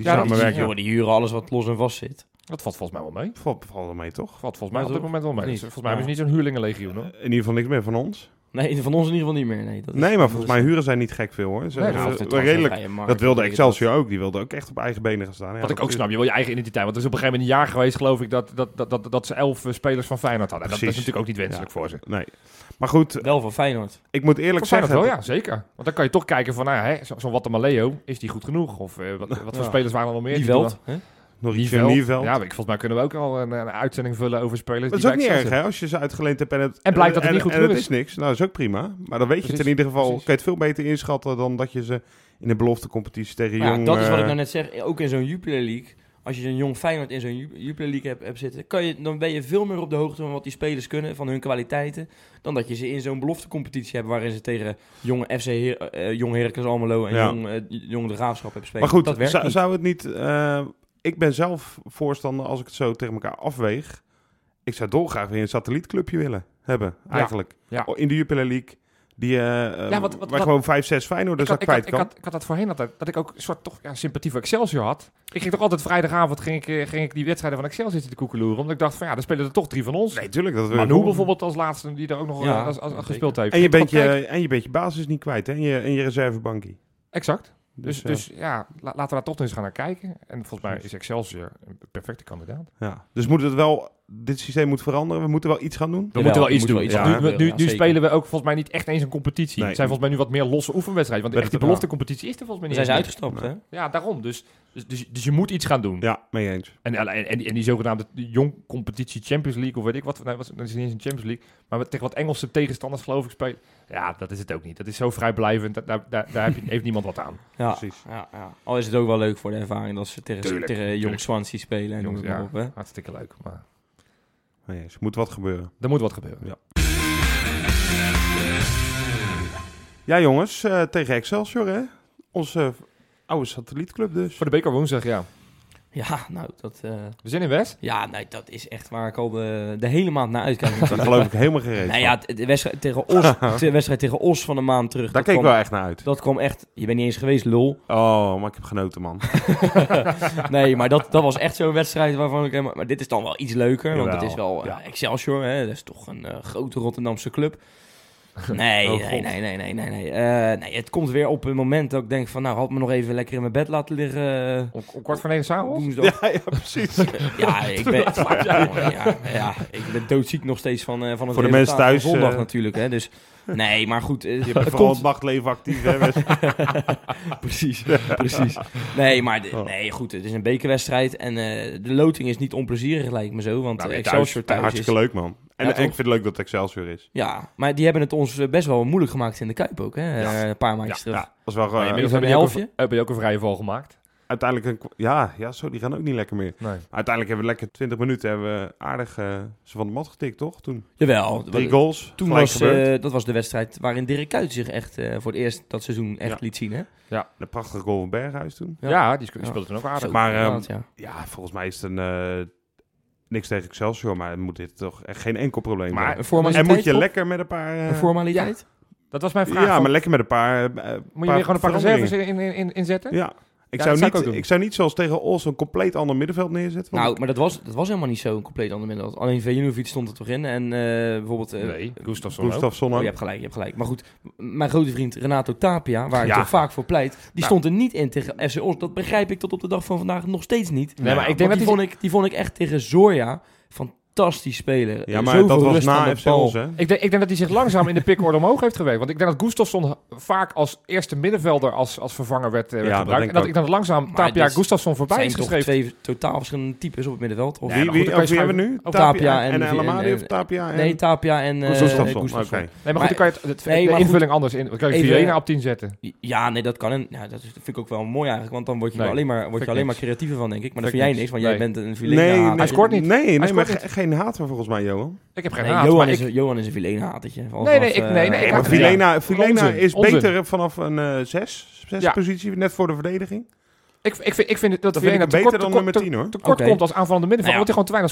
die Ja, die- samenwerking. Joh, die huren alles wat los en vast zit. Dat valt volgens mij wel mee. Valt, valt er mee, toch? Valt volgens mij Ja, op dit moment wel mee. Niet. Dus volgens mij Ja. hebben ze niet zo'n huurlingenlegioen hoor. In ieder geval niks meer van ons. Nee, van ons in ieder geval niet meer. Nee, dat is- Nee, maar volgens dat mij huren zijn niet gek veel, hoor. Ze, Nee, ze- nou, transfervrije redelijk. markt, Dat wilde Excelsior ook. Die wilde ook echt op eigen benen gaan staan. Ja, Wat ik dat ook is- snap, je wil je eigen identiteit. Want er is op een gegeven moment een jaar geweest, geloof ik, dat, dat, dat, dat, dat ze elf eh, spelers van Feyenoord hadden. Dat, dat is natuurlijk ook niet wenselijk Ja. voor ze. Nee. Maar goed, Wel van Feyenoord. ik moet eerlijk Feyenoord zeggen... wel, ja, zeker. Want dan kan je toch kijken van, nou ja, hè, zo- zo'n Watamaleo, is die goed genoeg? Of eh, wat, wat voor Ja. spelers waren er nog meer? Die Die veld. Nog iets. Ja, ik- volgens mij kunnen we ook al een, een uitzending vullen over spelers Dat is die ook niet erg, hè? Als je ze uitgeleend hebt en het... En blijkt dat het niet goed en het genoeg is niks. Nou, dat is ook prima. Maar dan weet je het in ieder geval... precies. Kan je het veel beter inschatten dan dat je ze in de beloftecompetitie tegen Maar ja, jong... dat is wat ik eh, nou net zeg. Ook in zo'n Jupiler League. Als je een jong Feyenoord in zo'n Ju- Jupiler League hebt, hebt zitten, kan je, dan ben je veel meer op de hoogte van wat die spelers kunnen, van hun kwaliteiten, dan dat je ze in zo'n beloftecompetitie hebt waarin ze tegen jonge FC Her eh, Jong Heracles Almelo en Ja. jong, eh, jong de Graafschap hebben spelen. Maar goed, dat werkt zou, niet. zou het niet... eh, ik ben zelf voorstander, als ik het zo tegen elkaar afweeg... Ik zou dolgraag weer een satellietclubje willen hebben, eigenlijk. Ja. In de Jupiler League. Die, eh eh, Ja, wat- wat- waar wat- gewoon 5, 6 Feyenoorders ik, dat had, ik, kwijt had, ik, kan. had, ik had dat voorheen altijd, dat ik ook een soort toch ja, sympathie voor Excelsior had. Ik ging toch altijd vrijdagavond ging ik, eh, ging ik die wedstrijden van Excelsior zitten te koekeloeren. Omdat ik dacht van ja, er spelen er toch drie van ons. Nee, tuurlijk. Dat Manu gewoon. bijvoorbeeld als laatste, die er ook nog Ja, als, als, gespeeld heeft. En je, bent je, en je bent je basis niet kwijt, hè? En je, en je reservebankie. Exact. Dus, Dus, dus, ja, la- laten we daar toch eens gaan naar kijken. En volgens mij is Excelsior een perfecte kandidaat. ja. dus moet het wel... Dit systeem moet veranderen. We moeten wel iets gaan doen. We moeten wel iets doen. wel iets aan nu, nu, ja, nu spelen we ook volgens mij niet echt eens een competitie. Nee. Het zijn volgens mij nu wat meer losse oefenwedstrijden. Want echt die ik het- beloftecompetitie is er volgens mij We niet zijn ze uitgestapt, hè? Ja, daarom. Dus, dus, dus, dus je moet iets gaan doen. Ja, mee eens. En, en, en, die, en die zogenaamde jong competitie Champions League of weet ik wat. Nee, was, dat is niet eens een Champions League. Maar met- tegen wat Engelse tegenstanders geloof ik spelen. Ja, dat is het ook niet. Dat is zo vrijblijvend. Daar, daar, daar heb je, heeft niemand wat aan. Ja, Precies. ja, ja. Al is het ook wel leuk voor de ervaring dat ze tegen, Tuurlijk, tegen jong Swansea spelen en ja, op, hè? hartstikke leuk. Maar Mee eens. Er moet wat gebeuren. er moet wat gebeuren. Ja. Ja, jongens. eh, tegen Excelsior, hè? Onze eh, oude satellietclub dus. Voor de beker woensdag, ja. Ja, nou, dat... eh, We zijn in West. ja, nee, dat is echt waar ik al de, de hele maand naar uitkijk. Daar geloof ik helemaal gereed Nou ja, de wedstrijd tegen Os, de wedstrijd tegen Os van een maand terug. Daar dat keek ik wel echt naar uit. Dat kwam echt... Je bent niet eens geweest, lul. Oh, maar ik heb genoten, man. nee, maar dat, dat was echt zo'n wedstrijd waarvan ik helemaal... Maar dit is dan wel iets leuker, want het is wel eh, ja. Excelsior, hè. Dat is toch een eh, grote Rotterdamse club. Nee, Oh, nee, nee, nee, nee, nee. Nee. Eh, nee, het komt weer op een moment dat ik denk van... Nou, had me nog even lekker in mijn bed laten liggen. Om, om kwart voor negen s'avonds? Ja, ja, precies. Ja, ik ben, ja, ja, ja, ik ben doodziek nog steeds van, eh, van het Voor de mensen thuis, van zondag eh, natuurlijk. Hè, dus, nee, maar goed. Je het bent vooral komt, het nachtleven actief, hè? Precies, precies. Nee, maar de- Oh. nee, goed, het is een bekerwedstrijd. En eh, de loting is niet onplezierig, lijkt me zo. Want Nou, Excelsior thuis, Hartstikke is... leuk, man. En, Ja, en ik vind het leuk dat Excelsior is. Ja, maar die hebben het ons eh, best wel moeilijk gemaakt in de Kuip ook, hè? Ja. eh, een paar maandjes terug. Ja, dat is wel gewoon... inmiddels hebben hebben een een- helftje. heb je ook een vrije val gemaakt. uiteindelijk een... Ja, ja, zo, die gaan ook niet lekker meer. Nee. Uiteindelijk hebben we lekker 20 minuten hebben we aardig eh, ze van de mat getikt, toch? Toen Jawel. drie goals, Toen was, eh, dat was de wedstrijd waarin Dirk Kuyt zich echt eh, voor het eerst dat seizoen echt Ja. liet zien, hè? Een prachtige goal van Berghuis toen. Ja. Ja, die, sp- die Ja. speelde toen ook aardig. Zo, Maar, ehm, ja. Ja, volgens mij is het een... eh, niks tegen Excelsior, maar moet dit toch echt geen enkel probleem Maar zijn. Formaliteit, En moet je lekker met een paar... eh, Een formaliteit? Dat was mijn vraag. ja, maar lekker met een paar... eh, moet je weer gewoon een paar reserves in, in, in, inzetten? Ja. Ik, Ja, zou ik niet, ook doen. ik zou niet zoals tegen Os een compleet ander middenveld neerzetten. Nou, maar dat was, dat was helemaal niet zo compleet ander middel. Alleen Vejinovic stond er toch in. En eh, bijvoorbeeld... eh, Nee, Gustafsson Oh, je hebt gelijk, je hebt gelijk. Maar goed, mijn grote vriend Renato Tapia, waar ik toch vaak voor pleit, die Nou. stond er niet in tegen FC Os. Dat begrijp ik tot op de dag van vandaag nog steeds niet. Nee, maar ik denk dat die, vond ik, die vond ik echt tegen Zorja fantastisch spelen. Ja, maar Zoveel dat was na de FC hè? Ik denk, ik denk dat hij zich langzaam in de pickorde omhoog heeft gewerkt. Want ik denk dat Gustafsson vaak als eerste middenvelder als, als vervanger werd, eh, werd Ja, dat gebruikt. denk En dat ik ik dan langzaam Tapia Gustafsson voorbij is geschreven. twee totaal verschillende types op het middenveld? Of? Wie, wie, hebben we nu? Of Tapia en- en, en- El Amadi en- of Tapia en... Nee, Tapia en eh Gustafsson. Nee, maar goed, dan kan je het, het- Nee, de invulling anders in. Dan kan je Vilena op 10 zetten. Ja, nee, dat kan. En, ja, dat is- vind ik ook wel mooi eigenlijk. Want dan word je alleen maar, word vind je ik alleen maar niks. creatiever van, denk ik. Maar dat Vind jij niks, want jij bent een Nee, Vilena nee, Hij scoort niet. Nee, maar scoort ge- geen hater volgens mij, Johan. Ik heb geen Nee, haat, Johan, maar is, ik, Johan is een Vilena-hatertje. Nee, nee, ik- nee, nee, ik Nee, heb- maar Ja. Vilena, Vilena Onzin, is onzin. beter vanaf een eh, zes, zes Ja. positie, net voor de verdediging. ik, ik, vind, ik vind dat Dat vind ik Vilena beter tekort, dan nummer te- 10, hoor. tekort Oké. komt als aanvallende middenvelder. Nou ja. Omdat hij gewoon te weinig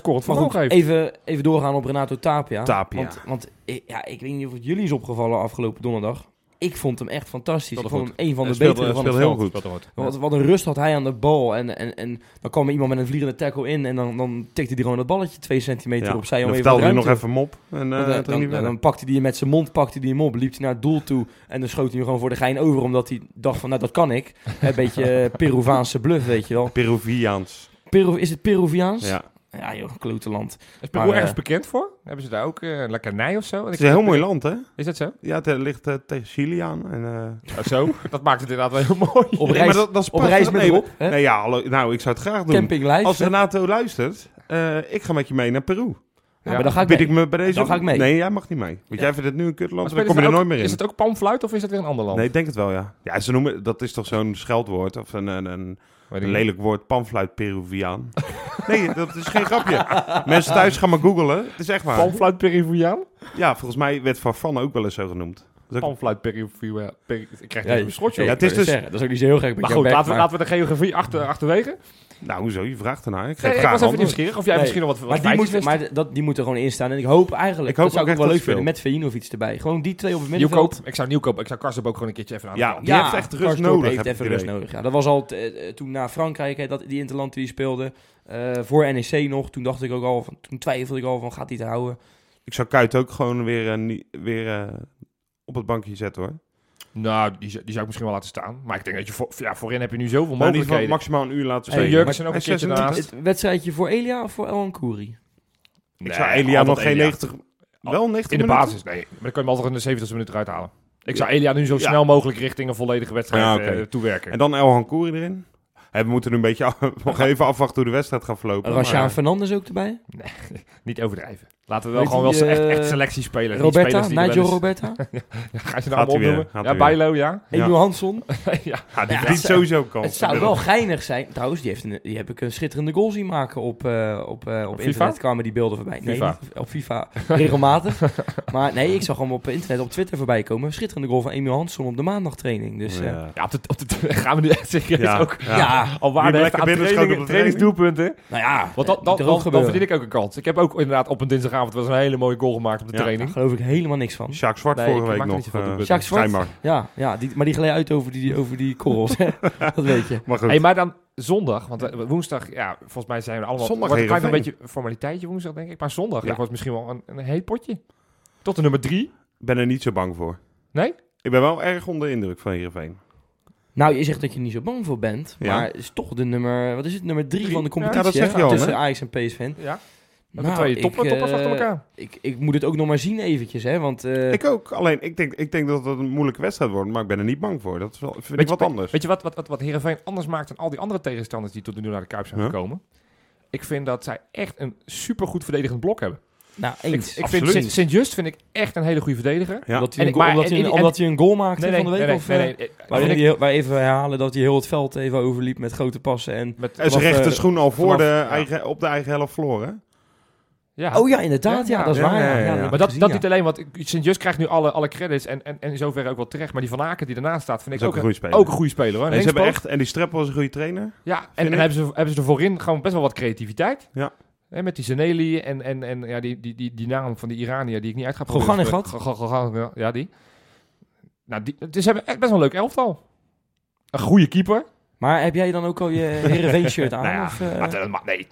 goed, heeft. even, even doorgaan op Renato Tapia. Tapia. Want, want eh, ja, ik weet niet of het jullie is opgevallen afgelopen donderdag. Ik vond hem echt fantastisch. Ik vond hem een van de speelde- betere van het heel veld. goed. Wat, wat een rust had hij aan de bal. En, en, en dan kwam er iemand met een vliegende tackle in. En dan, dan tikte hij gewoon dat balletje twee centimeter Ja. opzij. Om Dan even vertelde hij nog even mop. En, eh, eh, dan, dan, pakte hij hem met zijn mond pakte hij hem op, liep hij naar het doel toe en dan schoot hij hem gewoon voor de gein over, omdat hij dacht van, nou dat kan ik. Een beetje eh, Peruvaanse bluff, weet je wel. Peruviaans. Peru, is het Peruviaans? Ja. Ja joh, klote land. Is Peru Maar, ergens eh, bekend voor? Hebben ze daar ook eh, een lekkernij of zo? Het is een heel mooi land, hè? Is dat zo? Ja, het ligt eh, tegen Chili aan. En, eh, Oh, zo? dat maakt het inderdaad wel heel mooi. Op nee, reis, maar dat, dat is op prachtig. reis met Nee, Rob, hè? Nee, ja, hallo, nou, ik zou het graag doen. Camping live. Als hè? Renato luistert, eh, ik ga met je mee naar Peru. Ja, maar dan ga ik Bid mee. ik me bij deze... Dan ga ik mee. Nee, jij mag niet mee. Want Ja. jij vindt het nu een kutland, dan kom je er nooit meer in. Is het ook palmfluit of is het weer een ander land? Nee, ik denk het wel, ja. Ja, ze noemen, dat is toch zo'n scheldwoord of een, een, een, een lelijk woord, panfluit Peruviaan. nee, dat is geen grapje. Mensen thuis gaan maar googlen. Het is echt waar. Palmfluit Peruviaan? Ja, volgens mij werd Farfan ook wel eens zo genoemd. Ook- Palmfluit Peruviaan. Peru- Ik krijg Ja, een schot, joh. Ja, het is dus- dat is ook niet zo heel gek. Maar goed, bek, laten we, laten we de geografie achter, achterwege. Nou, hoezo? Je vraagt ernaar. Ik geef Nee, ik graag was even nieuwsgierig of jij Nee, misschien nog wat, wat Maar die, moet, feitjes wist. maar dat, die moeten er gewoon in staan. En ik hoop eigenlijk, Ik hoop dat zou ook ik ook wel leuk vinden, met Vejinovic erbij. Gewoon die twee op het middenveld. Nieuwkoop. Ik zou Nieuwkoop. Ik zou Karsdorp ook gewoon een keertje even aan de Ja, die heeft echt rust Karsdorp nodig, heeft even rust nodig. Ja, dat was al eh, eh, toen na Frankrijk, hè, dat, die interland die speelde. eh, voor NEC nog. Toen dacht ik ook al, van, toen twijfelde ik al van, gaat hij het houden? Ik zou Kuit ook gewoon weer, nie- weer op het bankje zetten, hoor. Nou, die, zou- die zou ik misschien wel laten staan. Maar ik denk dat je voor, ja, voorin heb je nu zoveel van mogelijkheden. maximaal een uur laten En spelen. Jurgensen ook een keertje 26. daarnaast. Het wedstrijdje voor Elia of voor El Kouri? Ik zou Elia nog geen 90... Wel 90 In de minuten? basis, nee. Maar dan kan je hem altijd in de 70 minuten eruit halen. Ik zou Elia nu zo Ja. snel mogelijk richting een volledige wedstrijd Ja, eh, toewerken. En dan El Hankouri erin. We moeten nu een beetje af- nog even afwachten hoe de wedstrijd gaat verlopen. Rashaan maar- Fernandes ook erbij? Niet overdrijven. Laten we wel Weet gewoon die, wel echt, eh, echt selectie spelen. Roberta? die er Nigel Roberta? Ja, ga je nou allemaal opnoemen? Ja. Bijlo, ja. Ja. Emil Hansson? ja. Ja, die verdient sowieso kans. Het zou wel geinig zijn. Trouwens, die, heeft een, die heb ik een schitterende goal zien maken op, eh, op, eh, op, Op internet. FIFA? kwamen die beelden voorbij. Nee, FIFA. niet op FIFA regelmatig. maar nee, ik zag hem op internet, op Twitter voorbij komen. Een schitterende goal van Emil Hansson op de maandagtraining. Dus eh, ja, op de, op de, gaan we nu echt serieus Ja, ook ja. al lekker op de trainingsdoelpunten. nou ja, Want dat, eh, dan, verdien ik ook een kans. Ik heb ook inderdaad op een dinsdagavond wel eens een hele mooie goal gemaakt op de Ja. training. Daar geloof ik helemaal niks van. Sjaak Zwart Nee, vorige ik week er nog. niet zoveel eh. Jacques Zwart? schijnbaar. Ja, ja die, maar die gleed uit over die, over die korrels. hè. dat weet je. Maar goed. Hey, maar dan zondag, want eh, woensdag, ja, volgens mij zijn we allemaal... Zondag wordt een beetje een formaliteitje woensdag, denk ik. Maar zondag, Ja. dat wordt misschien wel een, een heet potje. Tot de nummer drie. ben er niet zo bang voor. Nee? Ik ben wel erg onder de indruk van Heerenveen. Nou, je zegt dat je er niet zo bang voor bent. Maar het is toch de nummer, wat is het, nummer drie Drie. van de Ja, competitie. dat zegt hè? Johan, Tussen? Ajax en PSV. Ja? Nou, twee ik, top, toppers eh, achter elkaar. Ik, ik moet het ook nog maar zien eventjes, hè. Want eh, Ik ook. Alleen, ik denk, ik denk dat het een moeilijke wedstrijd wordt, maar ik ben er niet bang voor. Dat is wel, vind Weet ik je- wat anders. Weet je wat, wat, wat, wat Heerenveen anders maakt dan al die andere tegenstanders die tot nu toe naar de Kuip zijn Huh? gekomen? Ik vind dat zij echt een supergoed verdedigend blok hebben. nou, eens. ik vind Sint-Just vind ik echt een hele goede verdediger. ja. Omdat hij En een, maar- omdat en- hij een, en- omdat hij een goal maakte Nee, nee, van de week? nee, of, nee, eh, nee. Waarin ik- waar even herhalen dat hij heel het veld even overliep met grote passen. En... met, En zijn rechter schoen al voor vanaf- de ja. eigen, op de eigen helft verloren. Ja. Oh ja, inderdaad. Ja, Ja, dat is ja, waar. Ja, ja, ja, Ja, ja. dat heb Maar dat, gezien, dat ja. niet alleen, want Sint-Just krijgt nu alle, alle credits en, en, en in zoverre ook wel terecht. Maar die Van Aken die ernaast staat, vind ik ook ook, een goede een, speler. ook een goede speler. Hoor. Nee, ze hebben echt, en die Streppel is een goede trainer. Ja, en, en ik. hebben, ze, hebben ze er voorin gewoon best wel wat creativiteit. Ja. Hè, met die Zeneli en, en, en ja, die, die, die, die naam van die Iranier die ik niet uit ga Goganegat? Go- Go- Go- Ja, die. Nou, die, dus ze hebben echt best wel een leuk elftal. Een goede keeper. Maar heb jij dan ook al je Heerenveen-shirt aan? Nou ja, of, eh? maar nee.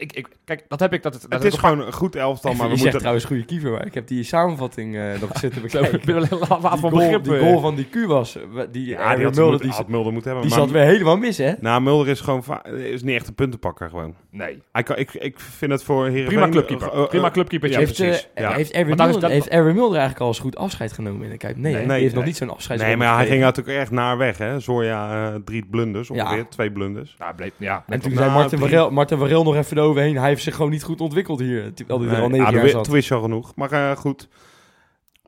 Ik, ik, kijk, dat heb ik. Dat, dat Het heb is gewoon een goed elftal, je maar we moeten... trouwens goede keeper, maar ik heb die samenvatting eh, nog zitten bekijken. ik ben wel een laat die, van goal, begrip. die eh. goal van die Q was, eh, die, Ja, die had, Mulder, moet, die, had Mulder moeten hebben. die maar zat weer helemaal mis, hè? Nou, Mulder is gewoon is niet echt een puntenpakker gewoon. Nee. Hij kan, ik, ik vind het voor Heerenveen... Prima clubkeeper. eh, eh, Prima clubkeeper. ja, heeft, precies. Ja. heeft, Erwin Want daar is Mulder, dat- heeft Erwin Mulder eigenlijk al eens goed afscheid genomen in de Kuip? Nee, Nee. heeft nog niet zo'n afscheid Nee, maar hij ging natuurlijk echt naar weg, hè. Zorja, eh, drie blunders ongeveer, Ja. twee blunders. Nou, bleef, ja. En toen zei Martin Warel nog even eroverheen. Hij heeft zich gewoon niet goed ontwikkeld hier. Terwijl hij er al negen ah, jaar toen- zat. Je al genoeg. Maar eh, goed.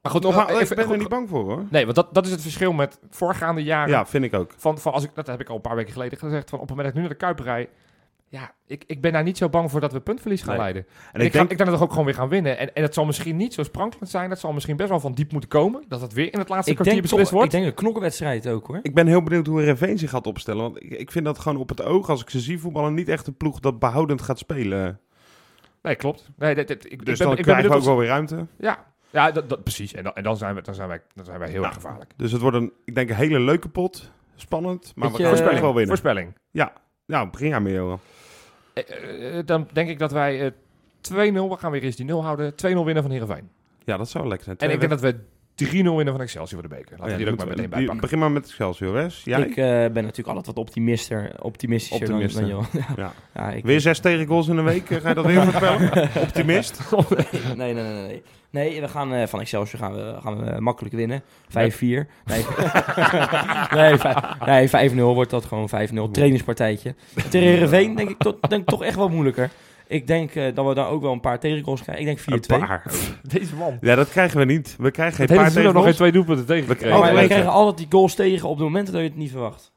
Maar goed, Nogmaals, nog ik ben er niet bang voor, hoor. Nee, want dat, dat is het verschil met voorgaande jaren. Ja, vind ik ook. Van, van als ik, dat heb ik al een paar weken geleden gezegd. Van op het moment dat ik nu naar de Kuip rijd, Ja, ik, ik ben daar niet zo bang voor dat we puntverlies gaan Nee. leiden. En En ik, ik, denk, ga, ik denk dat we ook gewoon weer gaan winnen. En, en het zal misschien niet zo sprankelend zijn. Het zal misschien best wel van diep moeten komen. Dat het weer in het laatste Ik kwartier beslist toch, ik wordt. denk een knokkenwedstrijd ook hoor. ik ben heel benieuwd hoe Reveen zich gaat opstellen. Want ik, ik vind dat gewoon op het oog, als ik ze zie voetballen, niet echt een ploeg dat behoudend gaat spelen. Nee, klopt. Nee, dit, dit- ik, ik Dus ben, dan ik ben krijgen we ook wel weer ruimte. Ja, ja dat, dat, precies. En dan, en dan, zijn we, dan, zijn wij, dan zijn wij heel Ja. erg gevaarlijk. Dus het wordt een, ik denk, een hele leuke pot. Spannend, maar we gaan eh, wel winnen. Voorspelling. Nou, begin jaar mee, Johan. Eh, eh, dan denk ik dat wij eh 2-0, we gaan weer eens die 0 houden, 2-0 winnen van Heerenveen. Ja, dat zou lekker zijn. En ik denk dat we 3-0 winnen van Excelsior voor de beker. Laten Oh ja, we die er ook maar meteen bij pakken. Begin maar met Excelsior, Wes. Jij? Ik eh, ben natuurlijk altijd wat optimister, optimistischer dan, Optimister. dan jou. Ja. Ja, ik, Weer zes tegengoals in een week, eh, ga je dat weer voorspellen? Optimist? nee, nee, nee, nee. Nee, we gaan eh, van Excelsior gaan we, gaan we makkelijk winnen. 5-4. Nee, nee, vij- nee 5-0 wordt dat gewoon 5-0. Trainingspartijtje. Tegen Heerenveen denk ik, denk ik toch echt wel moeilijker. Ik denk eh, dat we daar ook wel een paar tegengoals krijgen. Ik denk 4-2. Een paar. Deze man. Ja, dat krijgen we niet. We krijgen geen paar seizoen nog geen tegengoals. twee doelpunten tegen We gekregen. Oh, maar wij weten. krijgen altijd die goals tegen op de momenten dat je het niet verwacht.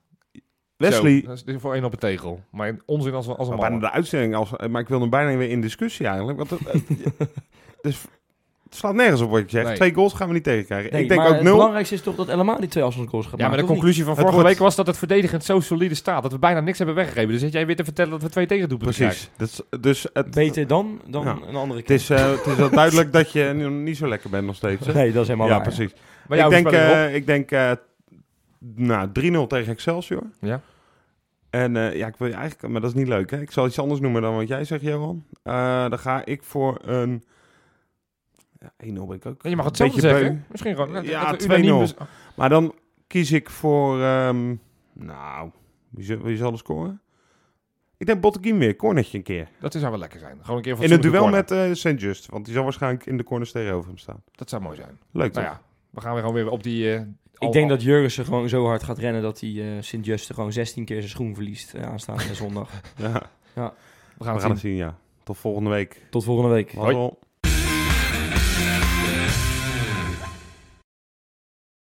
Wesley, Zo, dat is voor één op een tegel. Maar onzin als, als een Maar bijna man. de uitzending, als, maar ik wil hem bijna weer in discussie eigenlijk. Want het, het- dus, het slaat nergens op wat je zegt. Nee. Twee goals gaan we niet tegenkrijgen. Nee, ik denk maar ook het nul. belangrijkste is toch dat helemaal die twee afstandsgoals gaat Ja, maar de conclusie van Het vorige wordt- week was dat het verdedigend zo solide staat. Dat we bijna niks hebben weggegeven. Dus zit jij weer te vertellen dat we twee tegendoelpunten Precies. Dus, dus het? Beter dan, dan Ja. een andere het, keer. is, eh, het is wel duidelijk dat je niet zo lekker bent nog steeds. hè? Nee, dat is helemaal ja, waar. precies. Maar ik denk, eh, ik denk eh, nou, 3-0 tegen Excelsior. Ja. En eh, ja, ik wil je eigenlijk, maar dat is niet leuk. Hè? Ik zal iets anders noemen dan wat jij zegt, Johan. Eh, dan ga ik voor een. Ja, 1-0 ben ik ook. Ja, je mag het zelf zeggen. beu. Misschien gewoon. dat- Ja, dat we unaniem 2-0. bes- Maar dan kies ik voor. ehm, nou, wie zal, wie zal er scoren? Ik denk Botteguin weer, cornetje een keer. Dat zou wel lekker zijn. Gewoon een keer In een duel corner. met eh St. Just, want die zal waarschijnlijk in de corners tegenover hem staan. Dat zou mooi zijn. Leuk toch? Nou ja, we gaan weer gewoon weer op die... eh, Ik denk dat Jurgensen gewoon zo hard gaat rennen dat hij eh Sint-Juste gewoon 16 keer zijn schoen verliest aanstaande zondag. Ja, We gaan we het gaan het zien. zien, ja. Tot volgende week. Tot volgende week. Mazzel.